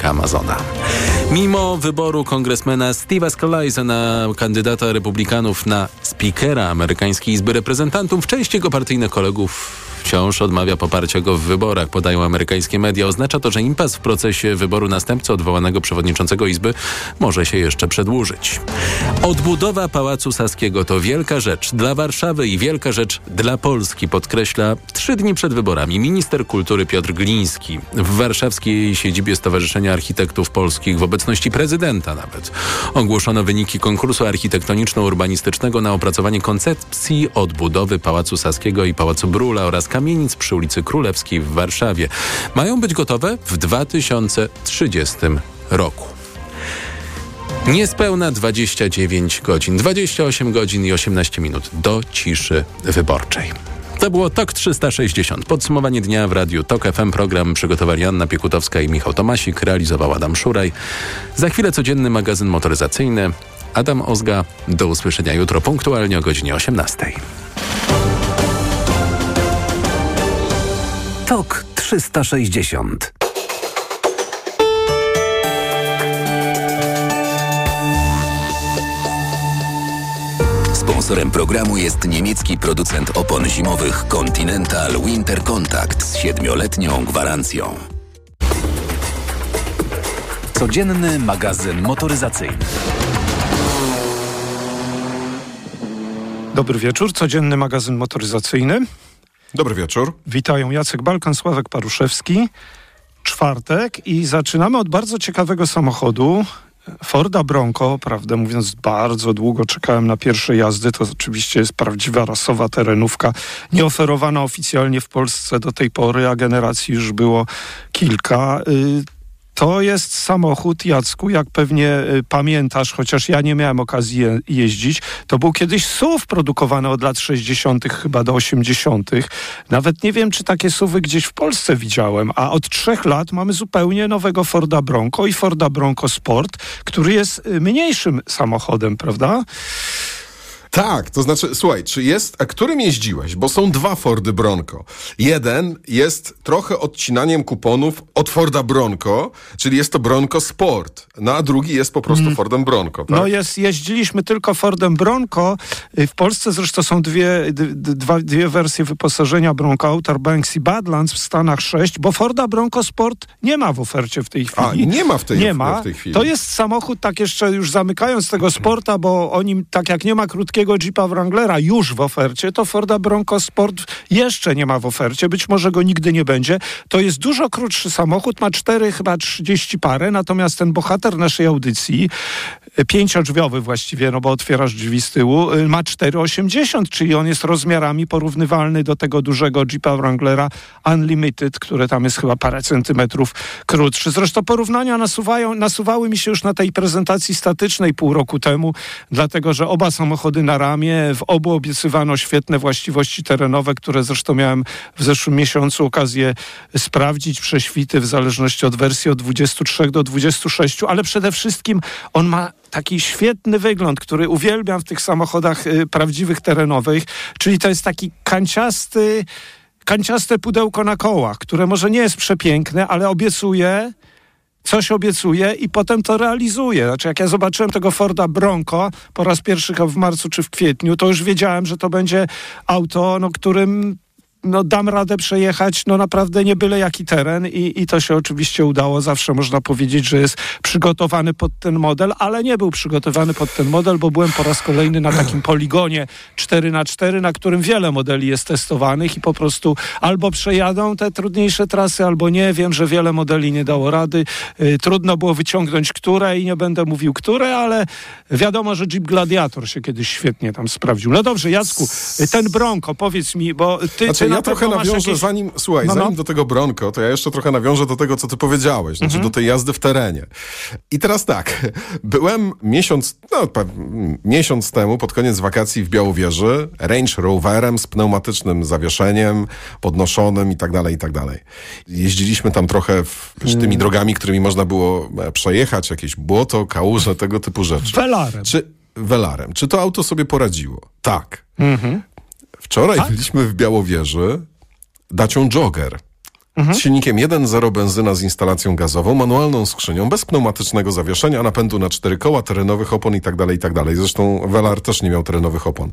Amazona. Mimo wyboru kongresmena Steve'a Scalise na kandydata republikanów na speakera amerykańskiej Izby Reprezentantów, część jego partyjnych kolegów wciąż odmawia poparcia go w wyborach, podają amerykańskie media. Oznacza to, że impas w procesie wyboru następcy odwołanego przewodniczącego Izby może się jeszcze przedłużyć. Odbudowa Pałacu Saskiego to wielka rzecz dla Warszawy i wielka rzecz dla Polski, podkreśla trzy dni przed wyborami minister kultury Piotr Gliński w warszawskiej siedzibie Stowarzyszenia Architektów Polskich w obecności prezydenta nawet. Ogłoszono wyniki konkursu architektoniczno-urbanistycznego na opracowanie koncepcji odbudowy Pałacu Saskiego i Pałacu Brula oraz kamienic przy ulicy Królewskiej w Warszawie. Mają być gotowe w 2030 roku. Niespełna 29 godzin, 28 godzin i 18 minut do ciszy wyborczej. To było TOK 360. Podsumowanie dnia w Radiu TOK FM. Program przygotowali Anna Piekutowska i Michał Tomasik. Realizował Adam Szuraj. Za chwilę codzienny magazyn motoryzacyjny. Adam Ozga. Do usłyszenia jutro punktualnie o godzinie 18. TOK 360. Sponsorem programu jest niemiecki producent opon zimowych Continental Winter Contact z siedmioletnią gwarancją. Codzienny magazyn motoryzacyjny. Dobry wieczór, codzienny magazyn motoryzacyjny. Dobry wieczór. Witają Jacek Balkan, Sławek Paruszewski. Czwartek i zaczynamy od bardzo ciekawego samochodu. Forda Bronco, prawdę mówiąc, bardzo długo czekałem na pierwsze jazdy. To oczywiście jest prawdziwa rasowa terenówka, nieoferowana oficjalnie w Polsce do tej pory, a generacji już było kilka. To jest samochód, Jacku, jak pewnie y, pamiętasz, chociaż ja nie miałem okazji je, jeździć. To był kiedyś SUV produkowany od lat 60. chyba do 80. Nawet nie wiem, czy takie SUVy gdzieś w Polsce widziałem. A od trzech lat mamy zupełnie nowego Forda Bronco i Forda Bronco Sport, który jest y, mniejszym samochodem, prawda? Tak, to znaczy, słuchaj, czy jest, a którym jeździłeś? Bo są dwa Fordy Bronco. Jeden jest trochę odcinaniem kuponów od Forda Bronco, czyli jest to Bronco Sport, no a drugi jest po prostu mm. Fordem Bronco. Tak? No jest, jeździliśmy tylko Fordem Bronco. Y, w Polsce zresztą są dwie, dwa, dwie wersje wyposażenia Bronco, Outer Banks i Badlands, w Stanach 6, bo Forda Bronco Sport nie ma w ofercie w tej chwili. A, nie ma w tej, nie ma. W tej chwili. To jest samochód, tak jeszcze już zamykając tego sporta, bo o nim, tak jak nie ma krótkiego takiego Jeepa Wranglera już w ofercie, to Forda Bronco Sport jeszcze nie ma w ofercie, być może go nigdy nie będzie. To jest dużo krótszy samochód, ma 4 chyba 30 parę, natomiast ten bohater naszej audycji, pięciodrzwiowy właściwie, no bo otwierasz drzwi z tyłu, ma 4,80, czyli on jest rozmiarami porównywalny do tego dużego Jeepa Wranglera Unlimited, które tam jest chyba parę centymetrów krótszy. Zresztą porównania nasuwają, nasuwały mi się już na tej prezentacji statycznej pół roku temu, dlatego że oba samochody na ramię. W obu obiecywano świetne właściwości terenowe, które zresztą miałem w zeszłym miesiącu okazję sprawdzić, prześwity w zależności od wersji od 23 do 26, ale przede wszystkim on ma taki świetny wygląd, który uwielbiam w tych samochodach y, prawdziwych terenowych, czyli to jest taki kanciasty kanciaste pudełko na kołach, które może nie jest przepiękne, ale obiecuje coś obiecuje i potem to realizuje. Znaczy, jak ja zobaczyłem tego Forda Bronco po raz pierwszy w marcu czy w kwietniu, to już wiedziałem, że to będzie auto, no, którym no, dam radę przejechać no naprawdę nie byle jaki teren i, i to się oczywiście udało. Zawsze można powiedzieć, że jest przygotowany pod ten model, ale nie był przygotowany pod ten model, bo byłem po raz kolejny na takim poligonie 4 na 4 na którym wiele modeli jest testowanych i po prostu albo przejadą te trudniejsze trasy, albo nie. Wiem, że wiele modeli nie dało rady. Y, trudno było wyciągnąć które i nie będę mówił które, ale wiadomo, że Jeep Gladiator się kiedyś świetnie tam sprawdził. No dobrze, Jacku, y, ten Bronco, powiedz mi, bo ty, znaczy, ty ja trochę nawiążę, jakieś... zanim, słuchaj, no, no. zanim do tego Bronco, to ja jeszcze trochę nawiążę do tego, co ty powiedziałeś, znaczy mhm. do tej jazdy w terenie. I teraz tak, byłem miesiąc, no, miesiąc temu, pod koniec wakacji w Białowieży, Range Roverem z pneumatycznym zawieszeniem, podnoszonym i tak dalej, i tak dalej. Jeździliśmy tam trochę w, tymi hmm. drogami, którymi można było e, przejechać, jakieś błoto, kałuże, tego typu rzeczy. Welarem. Czy, welarem. Czy to auto sobie poradziło? Tak. Mhm. Wczoraj tak? byliśmy w Białowieży dacią Jogger. Mhm. Z silnikiem 1.0 benzyna z instalacją gazową, manualną skrzynią, bez pneumatycznego zawieszenia, napędu na cztery koła, terenowych opon i tak dalej, i tak dalej. Zresztą Velar też nie miał terenowych opon.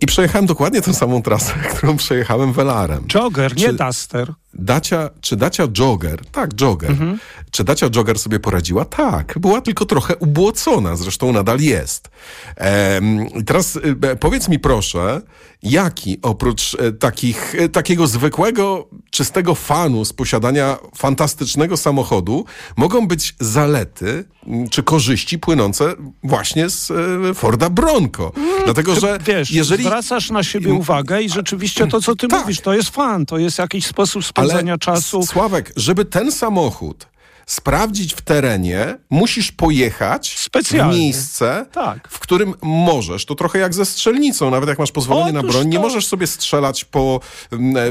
I przejechałem dokładnie tę samą trasę, którą przejechałem Velarem. Jogger, nie Duster. Dacia, czy Dacia Jogger, tak, Jogger, mhm. czy Dacia Jogger sobie poradziła? Tak, była tylko trochę ubłocona, zresztą nadal jest. Ehm, teraz e, powiedz mi proszę, jaki oprócz e, takich, e, takiego zwykłego, czystego fanu z posiadania fantastycznego samochodu mogą być zalety czy korzyści płynące właśnie z e, Forda Bronco? Mm, Dlatego, że Wiesz, jeżeli... zwracasz na siebie uwagę i rzeczywiście to, co ty tak. mówisz, to jest fan, to jest jakiś sposób Ale, czasu. Sławek, żeby ten samochód sprawdzić w terenie, musisz pojechać Specjalnie. w miejsce, tak. w którym możesz. To trochę jak ze strzelnicą. Nawet jak masz pozwolenie Otóż na broń, to... nie możesz sobie strzelać po...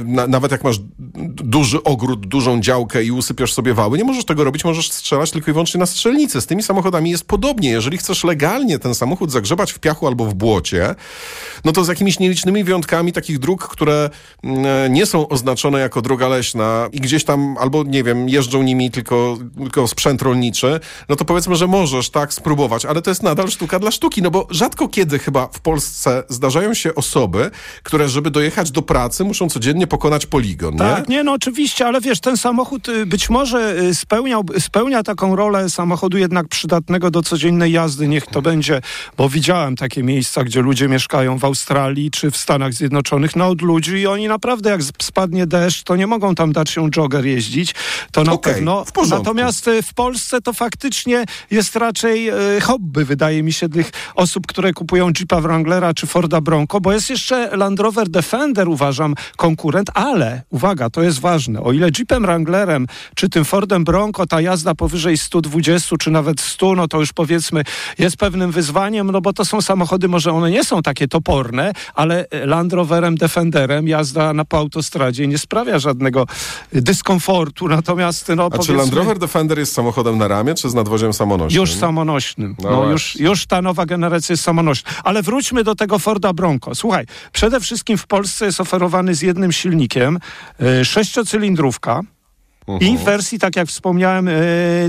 Na, nawet jak masz duży ogród, dużą działkę i usypiasz sobie wały, nie możesz tego robić, możesz strzelać tylko i wyłącznie na strzelnicy. Z tymi samochodami jest podobnie. Jeżeli chcesz legalnie ten samochód zagrzebać w piachu albo w błocie, no to z jakimiś nielicznymi wyjątkami takich dróg, które nie są oznaczone jako droga leśna i gdzieś tam albo, nie wiem, jeżdżą nimi tylko tylko sprzęt rolniczy, no to powiedzmy, że możesz tak spróbować, ale to jest nadal sztuka dla sztuki, no bo rzadko kiedy chyba w Polsce zdarzają się osoby, które żeby dojechać do pracy muszą codziennie pokonać poligon, tak, nie? nie, no oczywiście, ale wiesz, ten samochód y, być może y, spełniał, spełnia taką rolę samochodu jednak przydatnego do codziennej jazdy, niech to będzie, bo widziałem takie miejsca, gdzie ludzie mieszkają w Australii czy w Stanach Zjednoczonych na odludziu i oni naprawdę jak spadnie deszcz, to nie mogą tam dać się jogger jeździć, to na okay, pewno. Natomiast e, w Polsce to faktycznie jest raczej e, hobby, wydaje mi się, tych osób, które kupują Jeepa Wranglera czy Forda Bronco, bo jest jeszcze Land Rover Defender, uważam, konkurent, ale uwaga, to jest ważne, o ile Jeepem Wranglerem czy tym Fordem Bronco ta jazda powyżej 120 czy nawet 100, no to już powiedzmy jest pewnym wyzwaniem, no bo to są samochody, może one nie są takie toporne, ale Land Roverem Defenderem jazda na po autostradzie nie sprawia żadnego dyskomfortu, natomiast no A powiedzmy... czy Land Rover Defender jest samochodem na ramię, czy z nadwoziem samonośnym? Już samonośnym. No, no już, już ta nowa generacja jest samonośna. Ale wróćmy do tego Forda Bronco. Słuchaj, przede wszystkim w Polsce jest oferowany z jednym silnikiem, yy, sześciocylindrówka, i w wersji, tak jak wspomniałem, yy,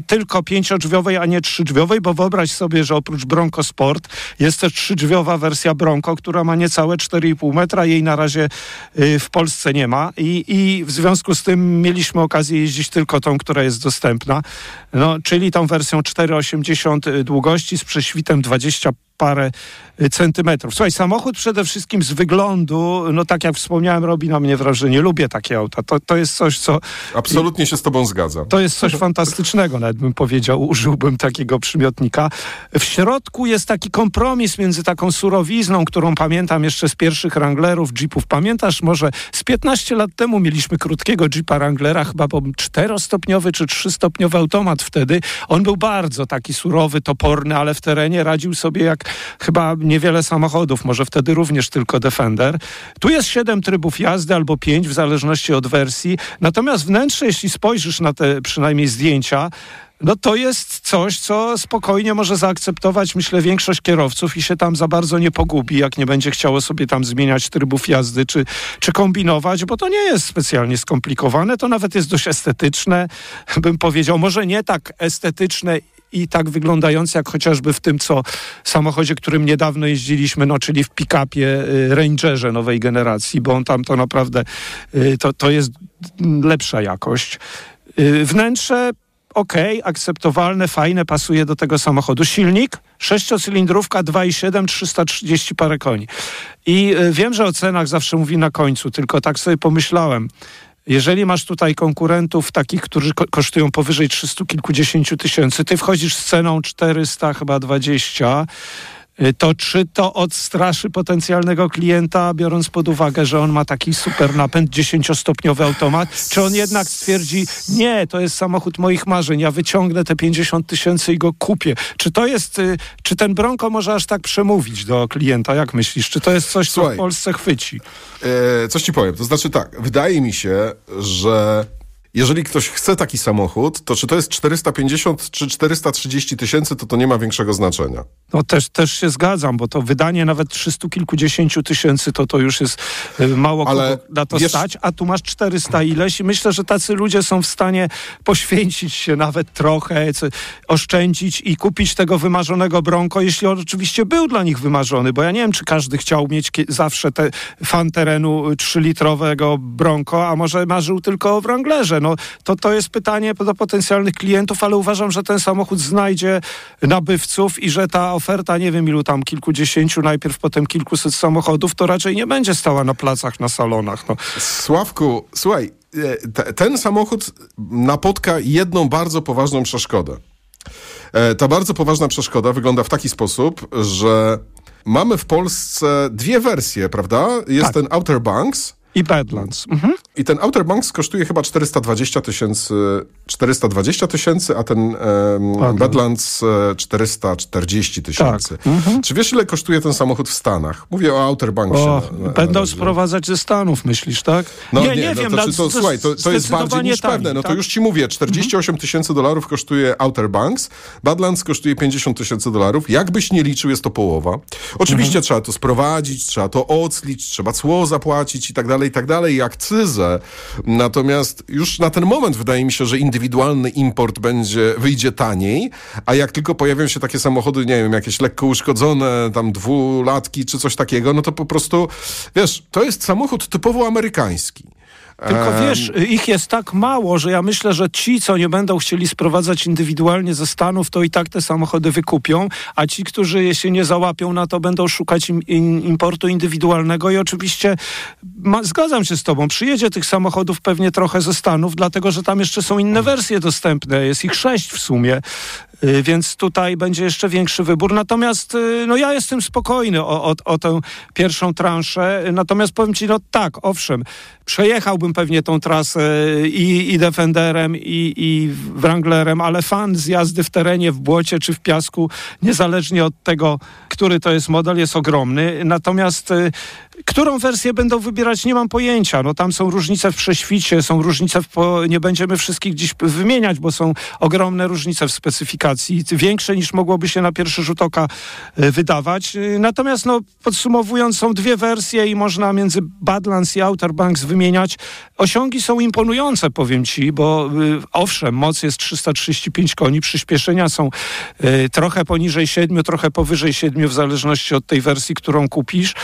tylko pięciodrzwiowej, a nie trzydrzwiowej, bo wyobraź sobie, że oprócz Bronco Sport jest też trzydrzwiowa wersja Bronco, która ma niecałe 4,5 metra. Jej na razie yy, w Polsce nie ma I, i w związku z tym mieliśmy okazję jeździć tylko tą, która jest dostępna, no, czyli tą wersją 4,80 długości z prześwitem 20 parę y, centymetrów. Słuchaj, samochód przede wszystkim z wyglądu, no tak jak wspomniałem, robi na mnie wrażenie. Lubię takie auta. To, to jest coś, co... Absolutnie się z tobą zgadzam. To jest coś fantastycznego, nawet bym powiedział, użyłbym takiego przymiotnika. W środku jest taki kompromis między taką surowizną, którą pamiętam jeszcze z pierwszych Wranglerów, Jeepów. Pamiętasz, może z 15 lat temu mieliśmy krótkiego Jeepa Wranglera, chyba bo czterostopniowy czy trzystopniowy automat wtedy. On był bardzo taki surowy, toporny, ale w terenie radził sobie jak chyba niewiele samochodów, może wtedy również tylko Defender. Tu jest siedem trybów jazdy albo pięć, w zależności od wersji. Natomiast wnętrze, jeśli spojrzysz na te przynajmniej zdjęcia, no to jest coś, co spokojnie może zaakceptować, myślę, większość kierowców i się tam za bardzo nie pogubi, jak nie będzie chciało sobie tam zmieniać trybów jazdy czy, czy kombinować, bo to nie jest specjalnie skomplikowane, to nawet jest dość estetyczne, bym powiedział, może nie tak estetyczne i tak wyglądający jak chociażby w tym, co samochodzie, którym niedawno jeździli,śmy, no czyli w pick-upie y, Rangerze nowej generacji, bo on tam to naprawdę, y, to, to jest lepsza jakość. Y, ok, akceptowalne, fajne, pasuje do tego samochodu. Silnik, sześciocylindrówka, 2,7, 330 parę koni. I wiem, że o cenach zawsze mówi na końcu, tylko tak sobie pomyślałem. Jeżeli masz tutaj konkurentów takich, którzy ko kosztują powyżej 300 kilkudziesięciu tysięcy, ty wchodzisz z ceną 400 chyba 20, y, to czy to odstraszy potencjalnego klienta, biorąc pod uwagę, że on ma taki super napęd, 10-stopniowy automat, czy on jednak stwierdzi, nie, to jest samochód moich marzeń, ja wyciągnę te 50 tysięcy i go kupię. Czy to jest, y, czy ten Bronco może aż tak przemówić do klienta, jak myślisz? Czy to jest coś, co Słuchaj, w Polsce chwyci? E, coś ci powiem, to znaczy tak, wydaje mi się, że jeżeli ktoś chce taki samochód, to czy to jest 450 czy 430 tysięcy, to to nie ma większego znaczenia. No też, też się zgadzam, bo to wydanie nawet 300 kilkudziesięciu tysięcy, to to już jest y, mało Ale kogo na to wiesz... stać, a tu masz 400 ileś i myślę, że tacy ludzie są w stanie poświęcić się nawet trochę, oszczędzić i kupić tego wymarzonego Bronco, jeśli on oczywiście był dla nich wymarzony, bo ja nie wiem, czy każdy chciał mieć zawsze te fan terenu 3-litrowego Bronco, a może marzył tylko o Wranglerze. No to, to jest pytanie do potencjalnych klientów, ale uważam, że ten samochód znajdzie nabywców i że ta oferta, nie wiem ilu tam, kilkudziesięciu, najpierw potem kilkuset samochodów, to raczej nie będzie stała na placach, na salonach. No. Sławku, słuchaj, e, ten samochód napotka jedną bardzo poważną przeszkodę. E, ta bardzo poważna przeszkoda wygląda w taki sposób, że mamy w Polsce dwie wersje, prawda? Jest tak. ten Outer Banks, i Badlands. Mhm. I ten Outer Banks kosztuje chyba 420 tysięcy, 420 tysięcy, a ten um, Badlands 440 tysięcy. Tak. Mhm. Czy wiesz, ile kosztuje ten samochód w Stanach? Mówię o Outer Banksie. O, na, na, będą na sprowadzać ze Stanów, myślisz, tak? No nie, nie, nie no, wiem. To, to, to, słuchaj, to, to jest bardziej niż tani, pewne. No tak? to już ci mówię, 48 tysięcy dolarów kosztuje Outer Banks, Badlands kosztuje 50 tysięcy dolarów. Jakbyś nie liczył, jest to połowa. Oczywiście mhm. trzeba to sprowadzić, trzeba to oclić, trzeba cło zapłacić i tak dalej, i tak dalej, i akcyzę. Natomiast już na ten moment wydaje mi się, że indywidualny import będzie, wyjdzie taniej, a jak tylko pojawią się takie samochody, nie wiem, jakieś lekko uszkodzone, tam dwulatki czy coś takiego, no to po prostu, wiesz, to jest samochód typowo amerykański. Tylko wiesz, ich jest tak mało, że ja myślę, że ci, co nie będą chcieli sprowadzać indywidualnie ze Stanów, to i tak te samochody wykupią, a ci, którzy się nie załapią na to, będą szukać im, importu indywidualnego i oczywiście ma, zgadzam się z tobą, przyjedzie tych samochodów pewnie trochę ze Stanów, dlatego, że tam jeszcze są inne wersje dostępne, jest ich sześć w sumie. Y, więc tutaj będzie jeszcze większy wybór. Natomiast y, no ja jestem spokojny o, o, o tę pierwszą transzę. Natomiast powiem ci, no tak, owszem, przejechałbym pewnie tą trasę i, i Defenderem, i, i Wranglerem, ale fan z jazdy w terenie, w błocie czy w piasku, niezależnie od tego, który to jest model, jest ogromny. Natomiast y, Którą wersję będą wybierać, nie mam pojęcia. No tam są różnice w prześwicie, są różnice w... Po... Nie będziemy wszystkich dziś wymieniać, bo są ogromne różnice w specyfikacji, większe niż mogłoby się na pierwszy rzut oka e, wydawać. E, natomiast no, podsumowując, są dwie wersje i można między Badlands i Outer Banks wymieniać. Osiągi są imponujące, powiem ci, bo y, owszem, moc jest 335 koni, przyspieszenia są trochę poniżej 7, trochę powyżej 7, w zależności od tej wersji, którą kupisz.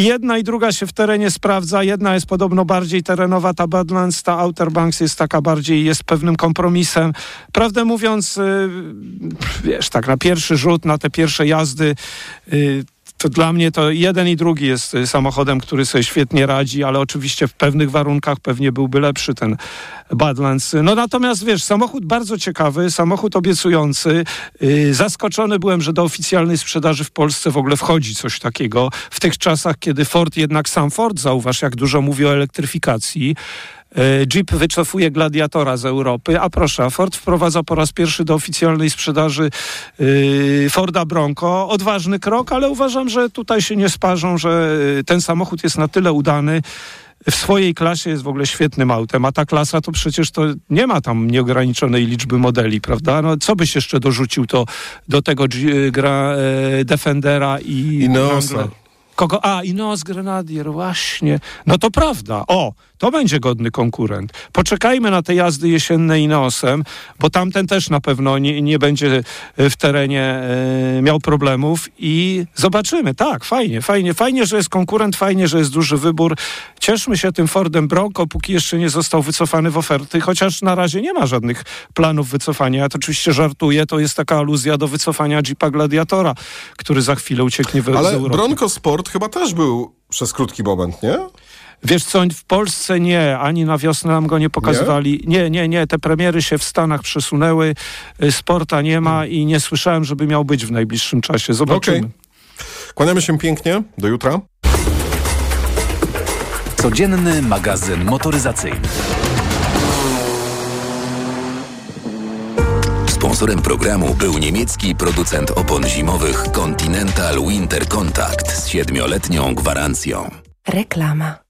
I jedna i druga się w terenie sprawdza. Jedna jest podobno bardziej terenowa, ta Badlands, ta Outer Banks jest taka bardziej, jest pewnym kompromisem. Prawdę mówiąc, y, wiesz, tak na pierwszy rzut, na te pierwsze jazdy y, to dla mnie to jeden i drugi jest y, samochodem, który sobie świetnie radzi, ale oczywiście w pewnych warunkach pewnie byłby lepszy ten Badlands. No natomiast wiesz, samochód bardzo ciekawy, samochód obiecujący. Yy, zaskoczony byłem, że do oficjalnej sprzedaży w Polsce w ogóle wchodzi coś takiego. W tych czasach, kiedy Ford jednak sam Ford, zauważ jak dużo mówi o elektryfikacji, Jeep wycofuje Gladiatora z Europy, a proszę, Ford wprowadza po raz pierwszy do oficjalnej sprzedaży e, Forda Bronco. Odważny krok, ale uważam, że tutaj się nie sparzą, że ten samochód jest na tyle udany, w swojej klasie jest w ogóle świetnym autem, a ta klasa to przecież to nie ma tam nieograniczonej liczby modeli, prawda? No, co byś jeszcze dorzucił to do tego gra, e, Defendera i... I. Kogo? A, Ineos Grenadier, właśnie. No to prawda. O, to będzie godny konkurent. Poczekajmy na te jazdy jesienne Ineosem, bo tamten też na pewno nie, nie będzie w terenie e, miał problemów i zobaczymy. Tak, fajnie, fajnie. Fajnie, że jest konkurent, fajnie, że jest duży wybór. Cieszmy się tym Fordem Bronco, póki jeszcze nie został wycofany w oferty, chociaż na razie nie ma żadnych planów wycofania. Ja to oczywiście żartuję, to jest taka aluzja do wycofania Jeepa Gladiatora, który za chwilę ucieknie w Ale Bronco Sport chyba też był przez krótki moment, nie? Wiesz co, w Polsce nie, ani na wiosnę nam go nie pokazywali. Nie, nie, nie, nie. te premiery się w Stanach przesunęły, y, sporta nie ma i nie słyszałem, żeby miał być w najbliższym czasie. Zobaczymy. Okay. Kłaniamy się pięknie, do jutra. Codzienny magazyn motoryzacyjny. Sponsorem programu był niemiecki producent opon zimowych Continental Winter Contact z siedmioletnią gwarancją. Reklama.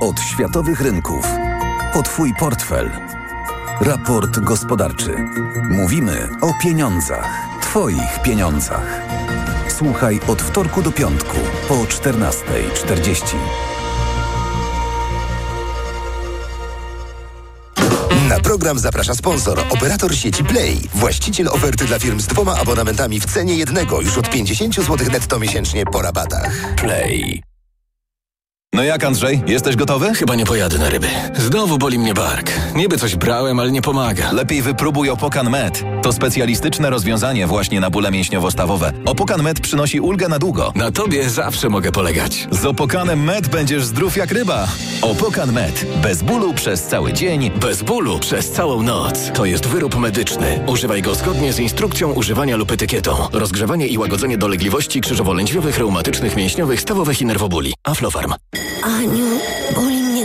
Od światowych rynków. O Twój portfel. Raport gospodarczy. Mówimy o pieniądzach. Twoich pieniądzach. Słuchaj od wtorku do piątku po 14.40. Na program zaprasza sponsor, operator sieci Play, właściciel oferty dla firm z dwoma abonamentami w cenie jednego już od 50 zł netto miesięcznie po rabatach. Play. No jak Andrzej, jesteś gotowy? Chyba nie pojadę na ryby. Znowu boli mnie bark. Niby coś brałem, ale nie pomaga. Lepiej wypróbuj Opokan Med. To specjalistyczne rozwiązanie właśnie na bóle mięśniowo-stawowe. Opokan Med przynosi ulgę na długo. Na tobie zawsze mogę polegać. Z Opokanem Med będziesz zdrów jak ryba. Opokan Med. Bez bólu przez cały dzień. Bez bólu przez całą noc. To jest wyrób medyczny. Używaj go zgodnie z instrukcją używania lub etykietą. Rozgrzewanie i łagodzenie dolegliwości krzyżowo-lędźwiowych, reumatycznych, mięśniowych, stawowych i nerwobóli. Aflofarm. Aniu, boli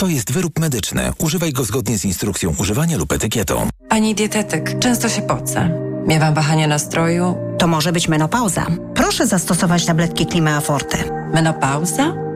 To jest wyrób medyczny. Używaj go zgodnie z instrukcją używania lub etykietą. Pani dietetyk, często się pocę. Miewam wahania nastroju. To może być menopauza. Proszę zastosować tabletki Klimea Forte. Menopauza?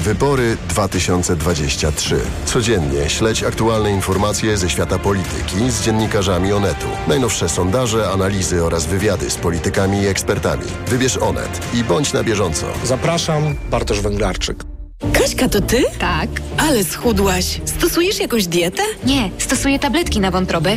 Wybory 2023. Codziennie śledź aktualne informacje ze świata polityki z dziennikarzami Onetu. Najnowsze sondaże, analizy oraz wywiady z politykami i ekspertami. Wybierz Onet i bądź na bieżąco. Zapraszam, Bartosz Węglarczyk. Kaśka, to ty? Tak. Ale schudłaś. Stosujesz jakąś dietę? Nie, stosuję tabletki na wątrobę